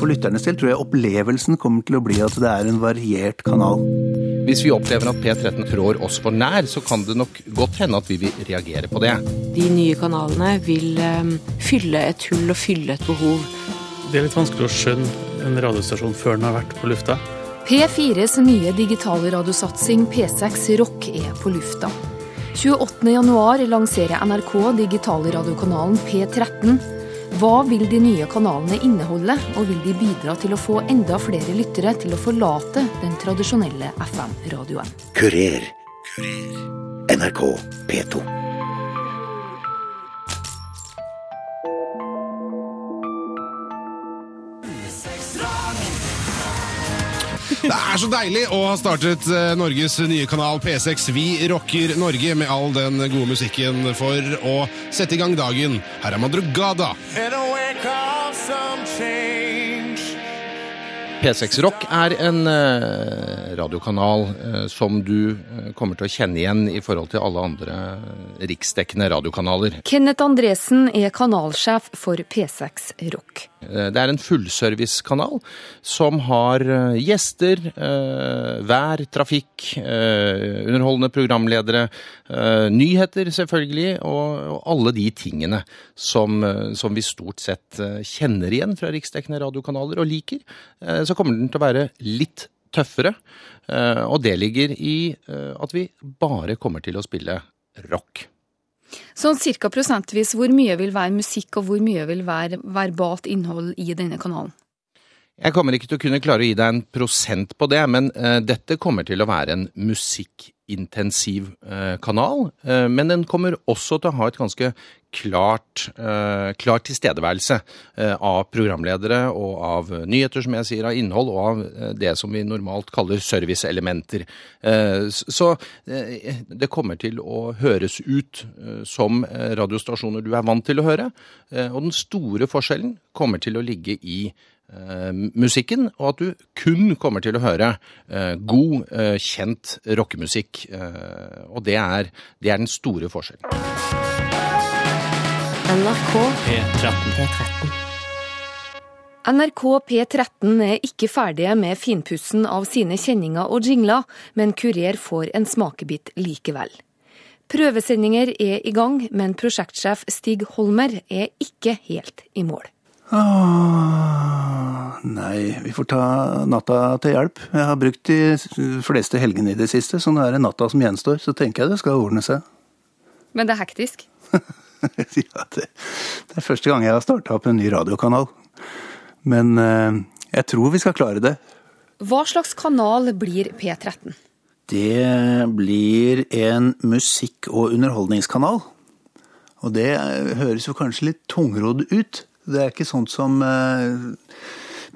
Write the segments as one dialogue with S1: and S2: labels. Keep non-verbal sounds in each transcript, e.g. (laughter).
S1: For lytternes del tror jeg opplevelsen kommer til å bli at det er en variert kanal.
S2: Hvis vi opplever at P13 trår oss for nær, så kan det nok godt hende at vi vil reagere på det.
S3: De nye kanalene vil um, fylle et hull og fylle et behov.
S4: Det er litt vanskelig å skjønne en radiostasjon før den har vært på lufta.
S5: P4s nye digitale radiosatsing P6 Rock er på lufta. 28.1 lanserer NRK digitale radiokanalen P13. Hva vil de nye kanalene inneholde, og vil de bidra til å få enda flere lyttere til å forlate den tradisjonelle FM-radioen?
S6: Kurer. NRK P2.
S7: Det er så deilig å ha startet eh, Norges nye kanal P6 Vi rocker Norge med all den gode musikken for å sette i gang dagen. Her er Madrugada.
S2: P6 Rock er en eh, radiokanal eh, som du kommer til å kjenne igjen i forhold til alle andre riksdekkende radiokanaler.
S5: Kenneth Andresen er kanalsjef for P6 Rock.
S2: Eh, Det er en fullservicekanal som har eh, gjester, eh, vær, trafikk, underholdende programledere, nyheter selvfølgelig, og, alle de tingene som, som vi stort sett kjenner igjen fra riksdekkende radiokanaler og liker. Så kommer den til å være litt tøffere, og det ligger i at vi bare kommer til å spille rock.
S5: Sånn cirka prosentvis, hvor mye vil være musikk, og hvor mye vil være verbalt innhold i denne kanalen?
S2: Jeg kommer ikke til å kunne klare å gi deg en prosent på det, men uh, dette kommer til å være en musikkintensiv uh, kanal. Uh, men den kommer også til å ha et ganske klart, eh, klar tilstedeværelse av programledere og av nyheter, som jeg sier, av innhold og av det som vi normalt kaller serviceelementer. Så det kommer til å høres ut som radiostasjoner du er vant til å høre, og den store forskjellen kommer til å ligge i musikken, og at du kun kommer til å høre eh, god, eh, kjent rockemusikk. Eh, og det er, det er den store forskjellen.
S3: NRK
S4: P13.
S5: NRK P13 er ikke ferdige med finpussen av sine kjenninger og jingler, men Kurer får en smakebit likevel. Prøvesendinger er i gang, men prosjektsjef Stig Holmer er ikke helt i mål.
S1: Ah, nei, vi får ta natta til hjelp. Jeg har brukt de fleste helgene i det siste, så nå er det natta som gjenstår. Så tenker jeg det skal ordne seg.
S5: Men det er hektisk. (laughs)
S1: ja, det, det er første gang jeg har starta opp en ny radiokanal. Men eh, jeg tror vi skal klare det.
S5: Hva slags kanal blir P13?
S1: Det blir en musikk- og underholdningskanal. Og det høres jo kanskje litt tungrodd ut. Det er ikke sånt som eh,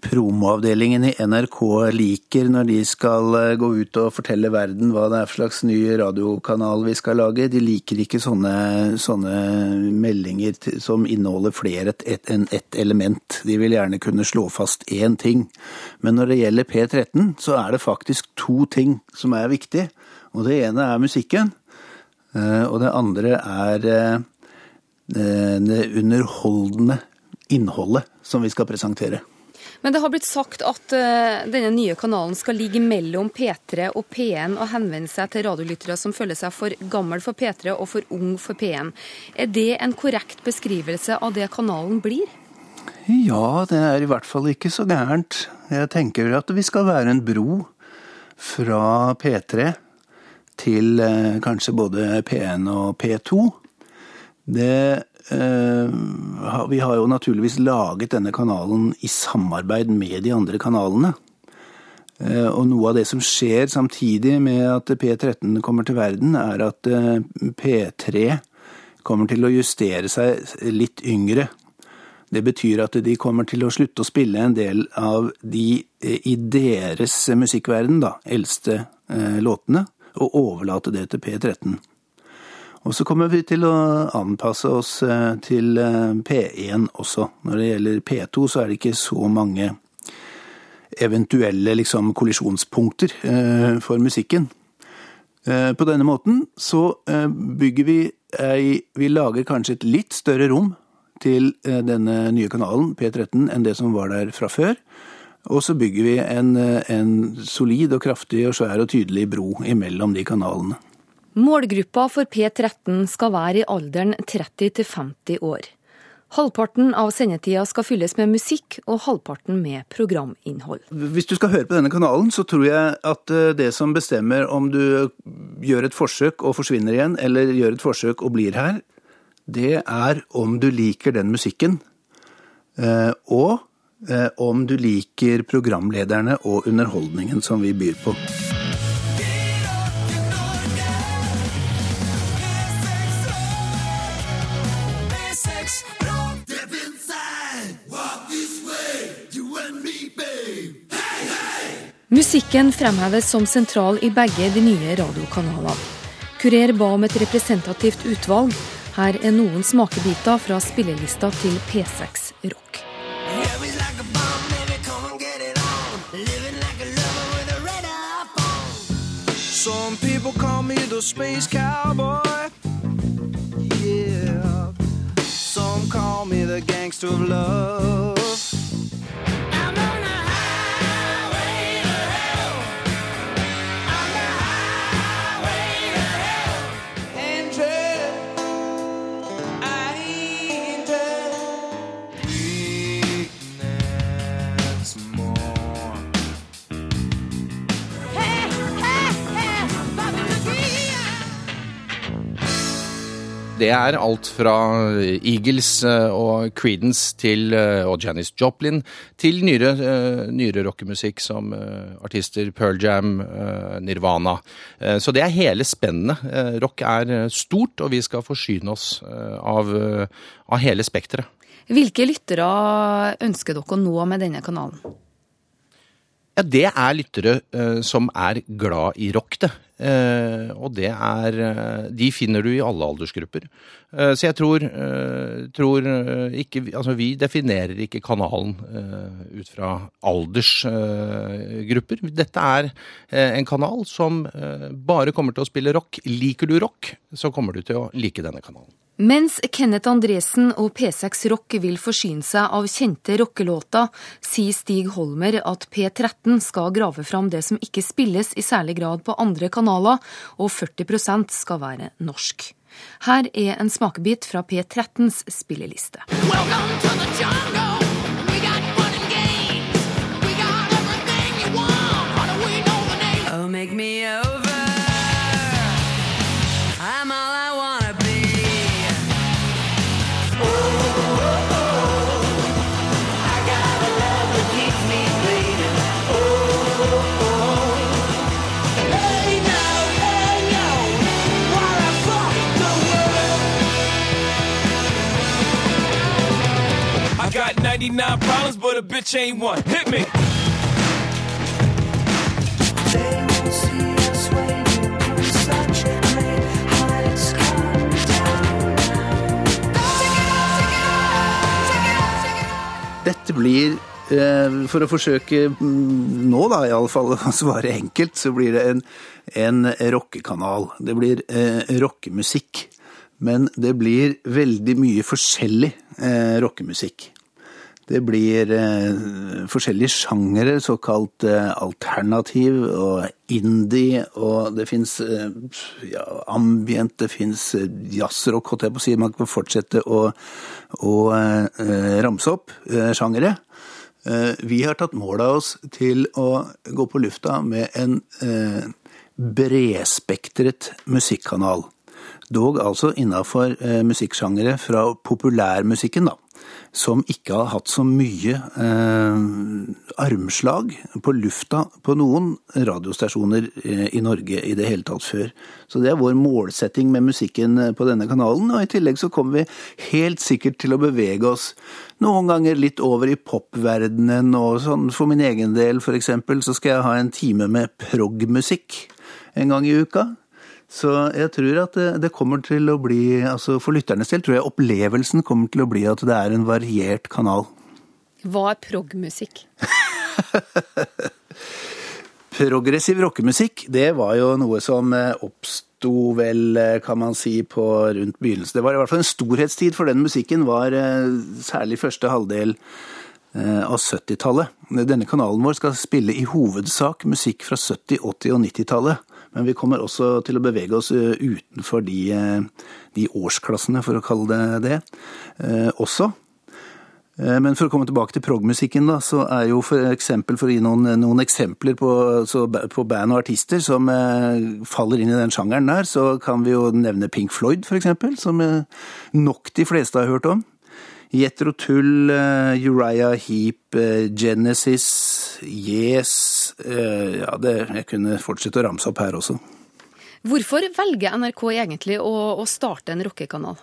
S1: promoavdelingen i NRK liker når de skal eh, gå ut og fortelle verden hva det er for slags ny radiokanal vi skal lage. De liker ikke sånne, sånne meldinger som inneholder flere enn ett element. De vil gjerne kunne slå fast én ting. Men når det gjelder P13, så er det faktisk to ting som er viktig. Og det ene er musikken, eh, og det andre er det underholdende innholdet som vi skal presentere.
S5: Men det har blitt sagt at eh, denne nye kanalen skal ligge mellom P3 og P1 og henvende seg til radiolyttere som føler seg for gammel for P3 og for ung for P1. Er det en korrekt beskrivelse av det kanalen blir?
S1: Ja, det er i hvert fall ikke så gærent. Jeg tenker at vi skal være en bro fra P3 til eh, kanskje både P1 og P2. Det Vi har jo naturligvis laget denne kanalen i samarbeid med de andre kanalene. Eh, Og noe av det som skjer samtidig med at P13 kommer til verden, er at eh, P3 kommer til å justere seg litt yngre. Det betyr at de kommer til å slutte å spille en del av de eh, i deres musikkverden, da, eldste eh, låtene, og overlate det til P13. Og så kommer vi til å anpasse oss eh, til eh, P1 også. Når det gjelder P2, så er det ikke så mange eventuelle liksom, kollisjonspunkter eh, for musikken. På denne måten så bygger vi ei Vi lager kanskje et litt større rom til denne nye kanalen, P13, enn det som var der fra før. Og så bygger vi en, en solid og kraftig og svær og tydelig bro imellom de kanalene.
S5: Målgruppa for P13 skal være i alderen 30 til 50 år. Halvparten av sendetida skal fylles med musikk, og halvparten med programinnhold.
S1: Hvis du skal høre på denne kanalen, så tror jeg at eh, det som bestemmer om du gjør et forsøk og forsvinner igjen, eller gjør et forsøk og blir her, det er om du liker den musikken. eh, Og eh, om du liker programlederne og underholdningen som vi byr på.
S5: Musikken fremheves som sentral i begge de nye radiokanalene. Kurer ba om et representativt utvalg. Her er noen smakebiter fra spillelista til P6 Rock.
S8: Some people call me the space cowboy. Yeah. Some gangster of love.
S2: Det er alt fra Eagles eh, og Creedence til, eh, og Janis Joplin til nyere, eh, nyere rockemusikk som eh, artister Pearl Jam, eh, Nirvana. Eh, Så det er hele spennet. Eh, Rock er eh, stort, og vi skal forsyne oss eh, av, eh, av hele spekteret.
S5: Hvilke lyttere ønsker dere å nå med denne kanalen?
S2: Ja, det er lyttere eh, som er glad i rock, det. Eh, og det er eh, De finner du i alle aldersgrupper. Eh, så jeg tror, tror ikke Altså, vi definerer ikke kanalen ut fra aldersgrupper. Dette er en kanal som bare kommer til å spille rock. Liker du rock, så kommer du til å like denne kanalen.
S5: Mens Kenneth Andresen og P6 Rock vil forsyne seg av kjente rockelåter, sier Stig Holmer at P13 skal grave fram det som ikke spilles i særlig grad på andre kanaler, og 40% skal være norsk. Her er en smakebit fra P13s spilleliste.
S8: Welcome to the jungle. 99 problems, but a bitch ain't one. Hit me.
S1: Dette blir, eh, for å forsøke mm, nå da iallfall (laughs) å svare enkelt, så blir det en, en rockekanal. Det blir eh, rockemusikk. Men det blir veldig mye forskjellig eh, rockemusikk. Det blir eh, forskjellige sjangere, såkalt eh, alternativ og indie, og det fins eh, ja, ambient, det fins eh, jazzrock, holdt jeg på å si. Man kan fortsette å, å eh, ramse opp eh, sjangere. Vi har tatt mål av oss til å gå på lufta med en bredspektret musikkanal. Dog altså innafor musikksjangere fra populærmusikken, da. Som ikke har hatt så mye eh, armslag på lufta på noen radiostasjoner eh, i Norge i det hele tatt før. Så det er vår målsetting med musikken eh, på denne kanalen. Og i tillegg så kommer vi helt sikkert til å bevege oss noen ganger litt over i popverdenen og sånn. For min egen del, for eksempel, så skal jeg ha en time med prog-musikk en gang i uka. Så jeg tror at det, kommer til å bli, altså for lytternes del, tror jeg opplevelsen kommer til å bli at det er en variert kanal.
S5: Hva er prog-musikk? (laughs)
S1: Progressiv rockemusikk, det var jo noe som eh, oppsto vel, eh, kan man si, på rundt begynnelsen. Det var i hvert fall en storhetstid for den musikken, var eh, særlig første halvdel av 70-tallet. Denne kanalen vår skal spille i hovedsak musikk fra 70-, 80- og 90-tallet. Men vi kommer også til å bevege oss eh, utenfor de, eh, de årsklassene, for å kalle det det, eh, også. Eh, Men for å komme tilbake til progmusikken, da, så er jo for eksempel, for å gi noen, noen eksempler på, så, på band og artister som eh, faller inn i den sjangeren der, så kan vi jo nevne Pink Floyd, for eksempel, som eh, nok de fleste har hørt om. Jethro Tull, eh, Uriah Heap, eh, Genesis, Yes eh, Ja, det, jeg kunne fortsette å ramse opp her også.
S5: Hvorfor velger NRK egentlig å, å starte en rockekanal?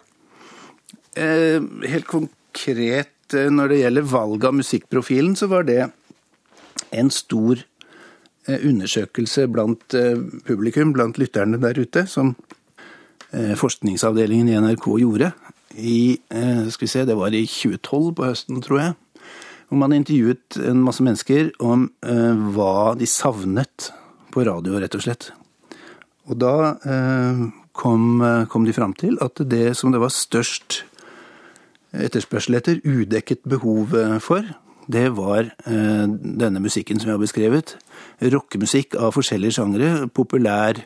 S1: Eh, helt konkret når det gjelder valg av musikkprofilen, så var det en stor undersøkelse blant publikum, blant lytterne der ute, som forskningsavdelingen i NRK gjorde. I, eh, skal vi se, det var i 2012 på høsten, tror jeg. Hvor man intervjuet en masse mennesker om eh, hva de savnet på radio, rett og slett. Og da eh, kom, eh, kom de fram til at det som det var størst etterspørsel etter, udekket behov eh, for, det var eh, denne musikken som jeg har beskrevet. Rockemusikk av forskjellige sjangre. Populær,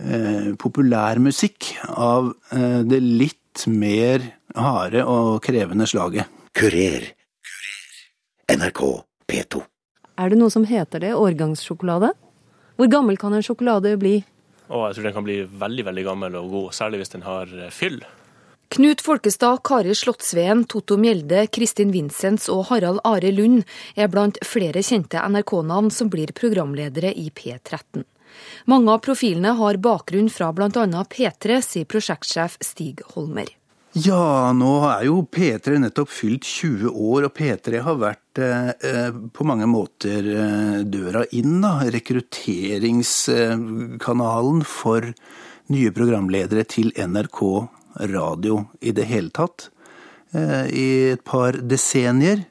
S1: eh, populærmusikk av det litt mer harde og krevende slaget.
S6: Kurer. NRK P2.
S9: Er det noe som heter det, årgangssjokolade? Hvor gammel kan en sjokolade bli?
S10: Å, jeg tror den kan bli veldig veldig gammel og god, særlig hvis den har eh, fyll.
S5: Knut Folkestad, Kari Slottsveen, Totto Mjelde, Kristin Vincents og Harald Are Lund er blant flere kjente NRK-navn som blir programledere i P13. Mange av profilene har bakgrunn fra bl.a. P3, sier prosjektsjef Stig Holmer.
S1: Ja, nå er jo P3 nettopp fylt 20 år, og P3 har vært eh, på mange måter eh, døra inn, da. Rekrutteringskanalen for nye programledere til NRK radio i det hele tatt. Eh, I et par desenier.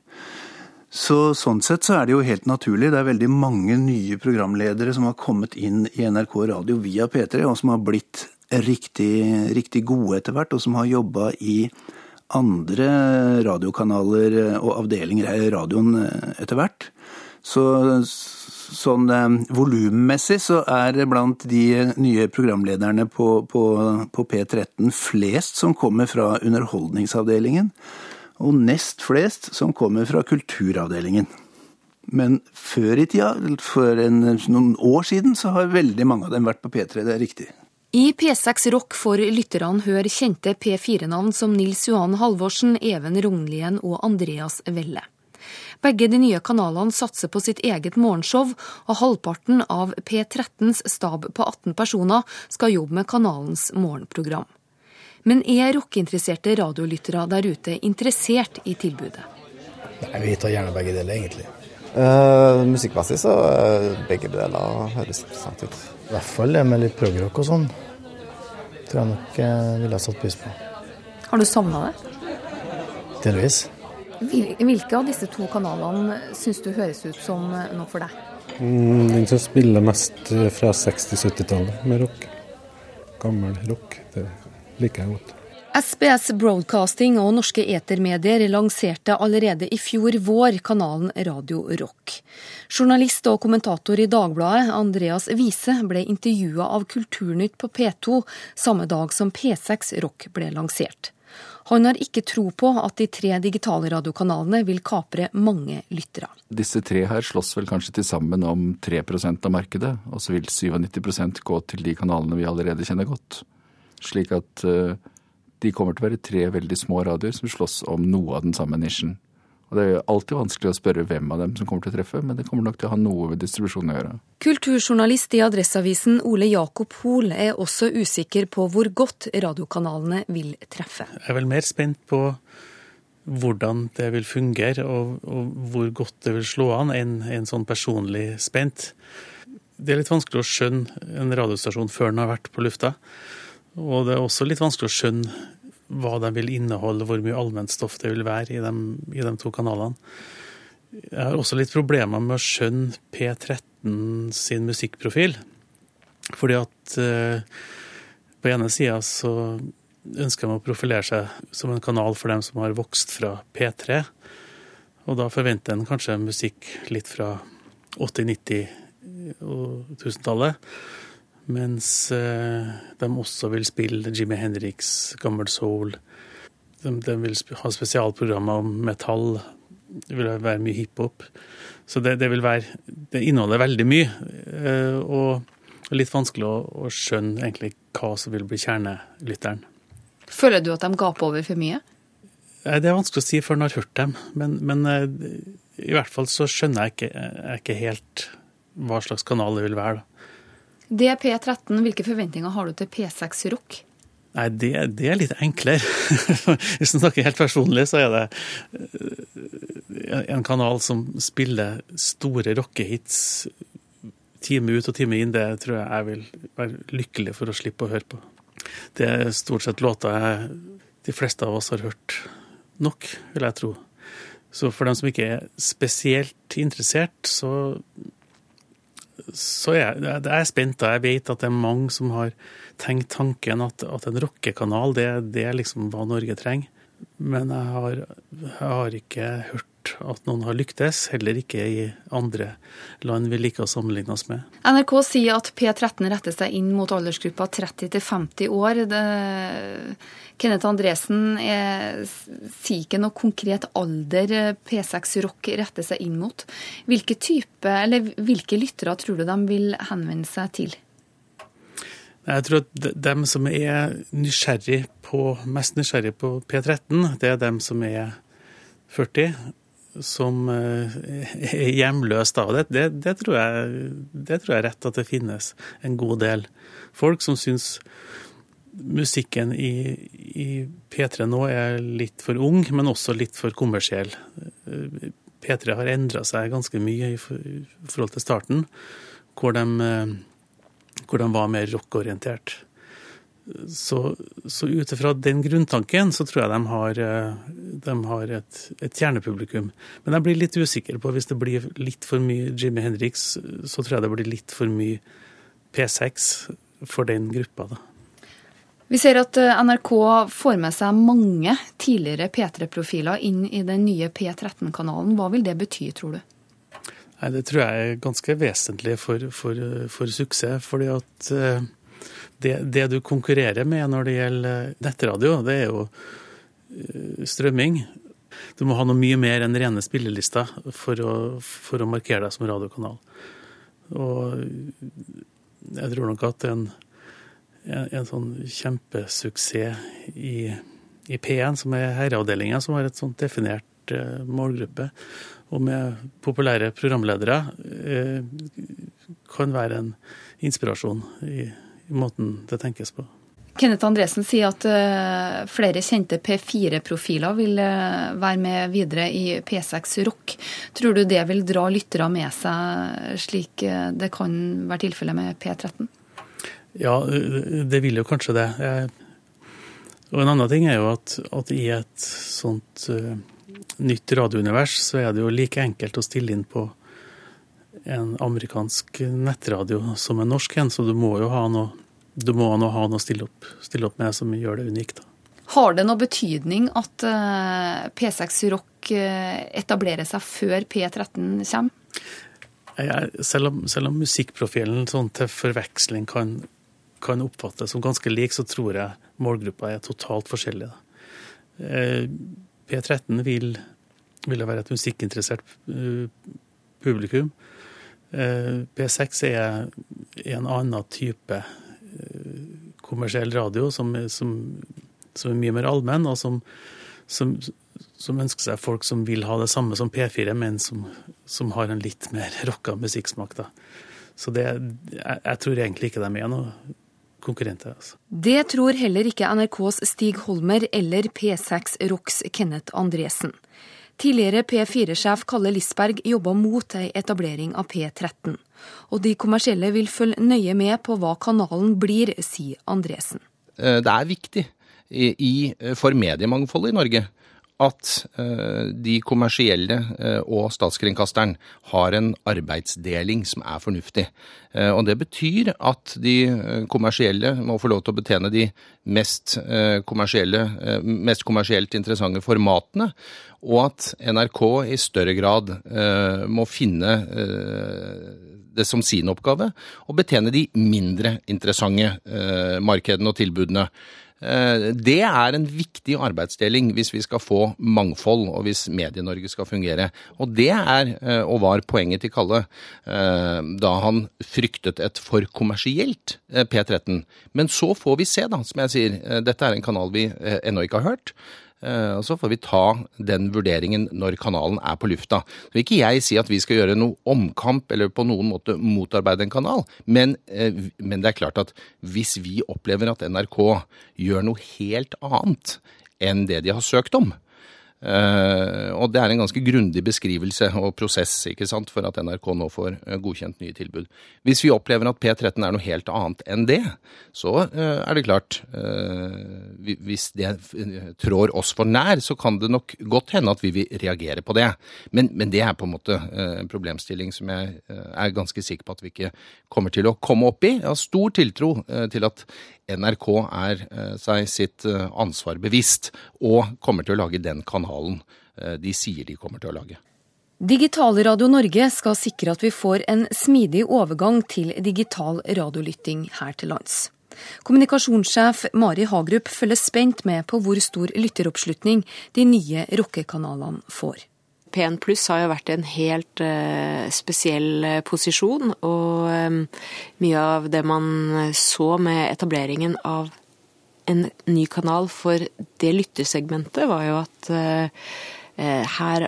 S1: Så sånn sett så er det jo helt naturlig. Det er veldig mange nye programledere som har kommet inn i NRK radio via P3, og som har blitt riktig, riktig gode etter hvert, og som har jobba i andre radiokanaler og avdelinger i radioen etter hvert. Så sånn eh, volummessig så er blant de nye programlederne på, på, på P13 flest som kommer fra Underholdningsavdelingen, og nest flest som kommer fra Kulturavdelingen. Men før i tida, for en, noen år siden, så har veldig mange av dem vært på P3, det er riktig.
S5: I P6 Rock får lytterne høre kjente P4-navn som Nils Johan Halvorsen, Even Rognlien og Andreas Velle. Begge de nye kanalene satser på sitt eget morgenshow, og halvparten av P13s stab på 18 personer skal jobbe med kanalens morgenprogram. Men er rockeinteresserte radiolyttere der ute interessert i tilbudet?
S11: Nei, Vi tar gjerne begge deler, egentlig.
S12: Uh, musikkmessig så uh, begge deler høres interessant ut.
S11: I hvert fall det med litt progrock og sånn. Tror jeg nok uh, ville ha satt pris på.
S5: Har du savna det?
S11: Delvis.
S5: Hvil- Hvilke av disse to kanalene syns du høres ut som noe for deg?
S4: Mm, den som spiller mest fra 60-70-tallet med rock. Gammel rock. Det liker jeg godt.
S5: SBS Broadcasting og norske etermedier lanserte allerede i fjor vår kanalen Radio Rock. Journalist og kommentator i Dagbladet, Andreas Wiese, ble intervjua av Kulturnytt på P2 samme dag som P6 Rock ble lansert. Han har ikke tro på at de tre digitale radiokanalene vil kapre mange lyttere.
S13: Disse tre her slåss vel kanskje til sammen om 3% av markedet, og så vil 97% gå til de kanalene vi allerede kjenner godt. Slik at eh, de kommer til å være tre veldig små radioer som slåss om noe av den samme nisjen. Og Det er jo alltid vanskelig å spørre hvem av dem som kommer til å treffe, men det kommer nok til å ha noe med distribusjonen å gjøre.
S5: Kulturjournalist i Adresseavisen Ole Jakob Hoel er også usikker på hvor godt radiokanalene vil treffe.
S4: Jeg er vel mer spent på hvordan det vil fungere, og, og hvor godt det vil slå an, enn en sånn personlig spent. Det er litt vanskelig å skjønne en radiostasjon før den har vært på lufta. Og det er også litt vanskelig å skjønne hva de vil inneholde, hvor mye allmennstoff det vil være i de, i de to kanalene. Jeg har også litt problemer med å skjønne P13 sin musikkprofil. Fordi at eh, på ene sida så ønsker de å profilere seg som en kanal for dem som har vokst fra P3. Og da forventer en kanskje musikk litt fra 80-, 90- og 1000-tallet. Mens eh, de også vil spille Jimmy Henriks, gammel soul. De, de vil ha spesialprogrammer om metall. Det vil være mye hiphop. Så det, det vil være Det inneholder veldig mye. eh, Og litt vanskelig å, å skjønne egentlig hva som vil bli kjernelytteren.
S5: Føler du at de gaper over for mye?
S4: Det er vanskelig å si før en har hørt dem, men, men eh, i hvert fall så skjønner jeg ikke, jeg ikke helt hva slags kanal det vil være. da.
S5: Det er P13. Hvilke forventninger har du til P6 Rock?
S4: Nei, det, det er litt enklere. (laughs) Hvis en snakker helt personlig, så er det eh, en kanal som spiller store rockehits time ut og time inn. Det tror jeg jeg vil være lykkelig for å slippe å høre på. Det er stort sett låter jeg, de fleste av oss har hørt nok, vil jeg tro. Så for dem som ikke er spesielt interessert, så så jeg, jeg er spent. da. Jeg vet at det er mange som har tenkt tanken at, at en rockekanal, det, det liksom hva Norge trenger. Men jeg har, jeg har ikke hørt at noen har lyktes, heller ikke i andre land vi liker å sammenligne oss med.
S5: NRK sier at P13 retter seg inn mot aldersgruppa 30 til 50 år. Det, Kenneth Andresen er, sier ikke noe konkret alder P6 Rock retter seg inn mot. Hvilke type, eller hvilke lyttere tror du de vil henvende seg til?
S4: Jeg tror at de- dem som er nysgjerrig på, mest nysgjerrig på P13, det er dem som er 40, som eh, er hjemløst av det. Det, det, tror jeg, det tror jeg rett at det finnes en god del folk som syns musikken i, i P3 nå er litt for ung, men også litt for kommersiell. Eh, P3 har endra seg ganske mye i forhold til starten, hvor de eh, hvor de var mer rockorientert. Så, så ut ifra den grunntanken så tror jeg de har, eh, de har et, et kjernepublikum. Men jeg blir litt usikker på hvis det blir litt for mye Jimmy Hendrix, så tror jeg det blir litt for mye P6 for den gruppa. da.
S5: Vi ser at eh, NRK får med seg mange tidligere P3-profiler inn i den nye P13-kanalen. Hva vil det bety, tror du?
S4: Nei, Det tror jeg er ganske vesentlig for, for, for suksess. fordi at eh, det, det du konkurrerer med når det gjelder nettradio, det er jo eh, strømming. Du må ha noe mye mer enn rene spillelister for å, for å markere deg som radiokanal. Og jeg tror nok at en, en, en sånn kjempesuksess i, i P1, som er herreavdelinga, som har et sånt definert eh, målgruppe, og med populære programledere, eh, kan være en inspirasjon i, i måten det tenkes på.
S5: Kenneth Andresen sier at eh, flere kjente P4-profiler vil eh, være med videre i P6 Rock. Tror du det vil dra lyttere med seg, slik eh, det kan være tilfellet med P13?
S4: Ja, det vil jo kanskje det. Og en annen ting er jo at, at i et sånt nytt radiounivers, så er det jo like enkelt å stille inn på en amerikansk nettradio som er norsk en, så du må jo ha noe, du må ha noe å stille opp, stille opp med som gjør det unikt. Da.
S5: Har det noe betydning at eh, P6 Rock eh, etablerer seg før P13 kommer?
S4: Jeg, selv, om, selv om musikkprofilen sånn til forveksling kan, kan oppfattes som ganske lik, så tror jeg målgruppa er totalt forskjellig. Eh, P13 vil, vil være et musikkinteressert publikum. Eh, P6 er, en annen type eh, kommersiell radio som, som, som er mye mer allmenn, og som, som, ønsker seg folk som vil ha det samme som P4, men som har en litt mer (laughs) rocka musikksmak. Da. Så det, jeg, jeg tror egentlig ikke de er noen konkurrenter. Altså.
S5: Det tror heller ikke NRKs Stig Holmer eller P6 Rocks Kenneth Andresen. Tidligere P4-sjef Kalle Lisberg jobba mot ei etablering av P13. Og de kommersielle vil følge nøye med på hva kanalen blir, sier Andresen.
S2: Eh, Det er viktig i, for mediemangfoldet i Norge at eh, de kommersielle eh, og statskringkasteren har en arbeidsdeling som er fornuftig. Eh, og Det betyr at de kommersielle må få lov til å betjene de mest, mest kommersielt interessante formatene, og at NRK i større grad må finne det som sin oppgave, og betjene de mindre interessante markedene og tilbudene. Eh, Det er en viktig arbeidsdeling hvis vi skal få mangfold, og hvis Medie-Norge skal fungere. Og det er, eh, og var poenget til Kalle eh, da han fryktet et for kommersielt eh, P13. Men så får vi se, da, som jeg sier. Dette er en kanal vi ennå ikke har hørt. Eh, Og så får vi ta den vurderingen når kanalen er på lufta. Så vil ikke jeg si at vi skal gjøre noe omkamp eller på noen måte motarbeide en kanal, men, eh, men det er klart at hvis vi opplever at NRK gjør noe helt annet enn det de har søkt om, og det er en ganske grundig beskrivelse og prosess ikke sant, for at NRK nå får eh, godkjent nye tilbud. Hvis vi opplever at P13 er noe helt annet enn det, så eh, er det klart eh, Hvis det eh, trår oss for nær, så kan det nok godt hende at vi vil reagere på det. Men, men det er på en måte eh, en problemstilling som jeg eh, er ganske sikker på at vi ikke kommer til å komme opp i. Jeg har stor tiltro eh, til at NRK er eh, seg sitt eh, ansvar bevisst og kommer til å lage den kanalen eh, de sier de kommer til å lage.
S5: Digitalradio Norge skal sikre at vi får en smidig overgang til digital radiolytting her til lands. Kommunikasjonssjef Mari Hagerup følger spent med på hvor stor lytteroppslutning de nye rockekanalene får.
S3: P1 pluss har jo vært en helt eh, spesiell eh, posisjon, og eh, mye av det man så med etableringen av en ny kanal for det lyttersegmentet, var jo at her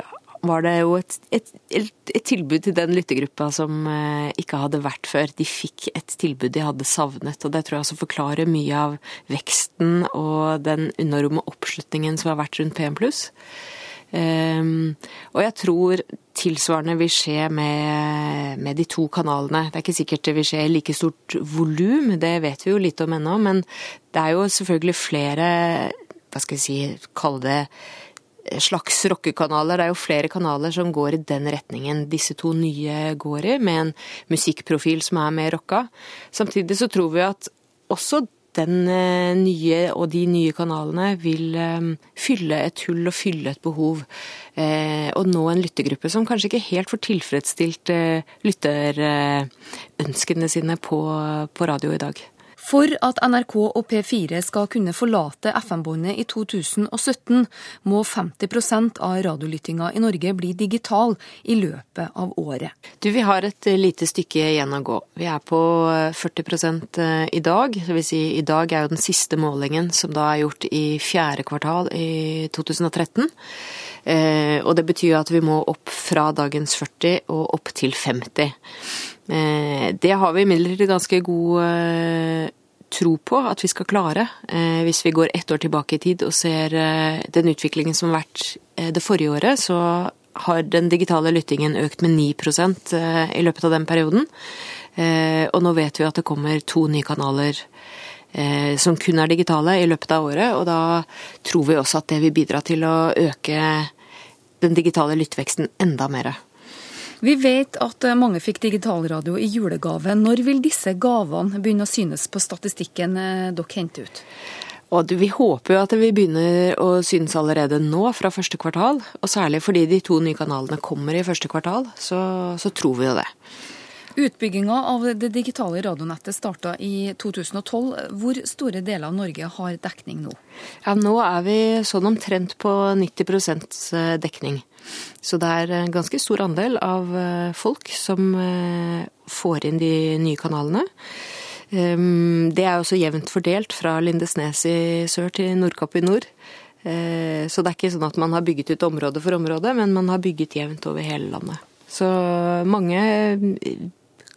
S3: var det jo et, et, et, tilbud til den lyttergruppa som ikke hadde vært før. De fikk et tilbud de hadde savnet, og det tror jeg også forklarer mye av veksten og den enorme oppslutningen som har vært rundt P1 pluss. Um, og jeg tror tilsvarende vil skje med, med de to kanalene. Det er ikke sikkert det vil skje i like stort volum, det vet vi jo litt om ennå, men det er jo selvfølgelig flere, hva skal vi si, kalle det slags rockekanaler. Det er jo flere kanaler som går i den retningen disse to nye går i, med en musikkprofil som er mer rocka. Samtidig så tror vi at også den eh, nye og de nye kanalene vil eh, fylle et hull og fylle et behov. eh, Og nå en lyttergruppe som kanskje ikke helt får tilfredsstilt lytterønskene sine på, på radio i dag.
S5: For at NRK og P4 skal kunne forlate FM-båndet i 2017, må 50% av radiolyttinga i Norge bli digital i løpet av året.
S3: Du, vi har et eh, lite stykke igjen å gå. Vi er på eh, 40% i dag. Det si, i dag er jo den siste målingen som da er gjort i fjerde kvartal i 2013. Eh, og det betyr at vi må opp fra dagens 40 og opp til 50. Eh, det har vi imidlertid ganske god eh, tro på at vi skal klare, eh, hvis vi går ett år tilbake i tid og ser eh, den utviklingen som har vært eh, det forrige året, så har den digitale lyttingen økt med 9 eh, i løpet av den perioden. Og nå vet vi at det kommer to nye kanaler som kun er digitale i løpet av året, og da tror vi også at det vil bidra til å øke den digitale lyttveksten enda mer.
S5: Vi vet at eh, mange fikk digitalradio i julegave. Når vil disse gavene begynne å synes på statistikken eh, dere henter ut?
S3: Og Vi håper jo at vi begynner å synes allerede nå, fra første kvartal. Og særlig fordi de to nye kanalene kommer i første kvartal, så, så tror vi jo det.
S5: Utbygginga av det digitale radionettet starta i 2012. Hvor store deler av Norge har dekning nå?
S3: Ja, Nå er vi sånn omtrent på 90% dekning. Så det er en ganske stor andel av eh, folk som eh, får inn de nye kanalene. Um, Det er også jevnt fordelt fra Lindesnes i sør til Nordkapp i nord. Eh, Så det er ikke sånn at man har bygget ut område for område, men man har bygget jevnt over hele landet. Så mange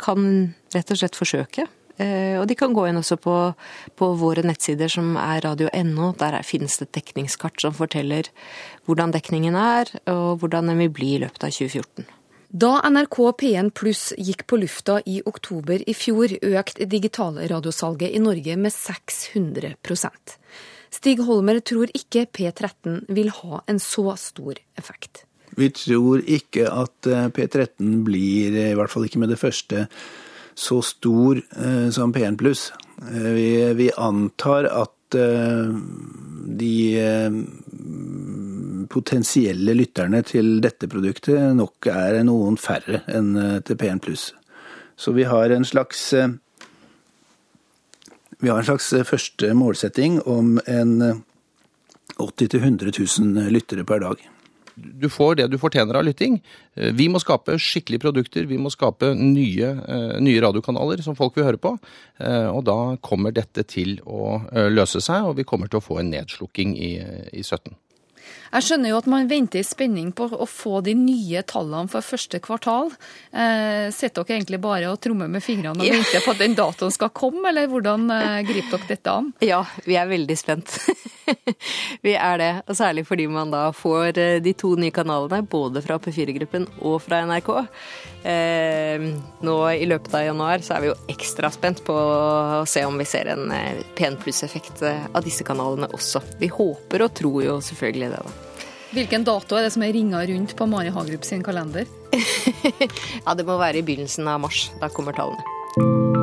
S3: kan rett og slett forsøke. Eh, Og de kan gå inn også på, på våre nettsider som er radio.no. Der er- finnes det et dekningskart som forteller hvordan dekningen er, og hvordan den vil bli i løpet av 2014.
S5: Da NRK P1 Pluss gikk på lufta i oktober i fjor, økte digitalradiosalget i Norge med 600% Stig Holmer tror ikke P13 vil ha en så stor effekt.
S1: Vi tror ikke at eh, P13 blir, i hvert fall ikke med det første, så stor eh, som P1 pluss. Eh, vi, vi antar at eh, de eh, potensielle lytterne til dette produktet nok er noen færre enn eh, til P1 pluss. Så vi har en slags eh, vi har en slags eh, første målsetting om en eh, 80 000-100 000 lyttere per dag.
S2: Du får det du fortjener av lytting. Eh, Vi må skape skikkelige produkter, vi må skape nye, eh, nye radiokanaler som folk vil høre på. Eh, Og da kommer dette til å løse seg, og vi kommer til å få en nedslukking i, i 17.
S5: Jeg skjønner jo at man venter i spenning på å få de nye tallene for første kvartal. Eh, Sitter dere egentlig bare og trommer med fingrene og
S3: Ja.
S5: venter på at den datoen skal komme, eller hvordan eh, griper dere dette an?
S3: Ja, vi er veldig spent. (laughs) vi er det, og særlig fordi man da får eh, de to nye kanalene, både fra P4-gruppen og fra NRK. Eh, nå i løpet av januar så er vi jo ekstra spent på å se om vi ser en eh, P1 pluss-effekt eh, av disse kanalene også. Vi håper og tror jo selvfølgelig det, da.
S5: Hvilken dato er det som er ringa rundt på Mari Hagerup sin kalender? (laughs)
S3: Ja, det må være i begynnelsen av mars. Da kommer tallene.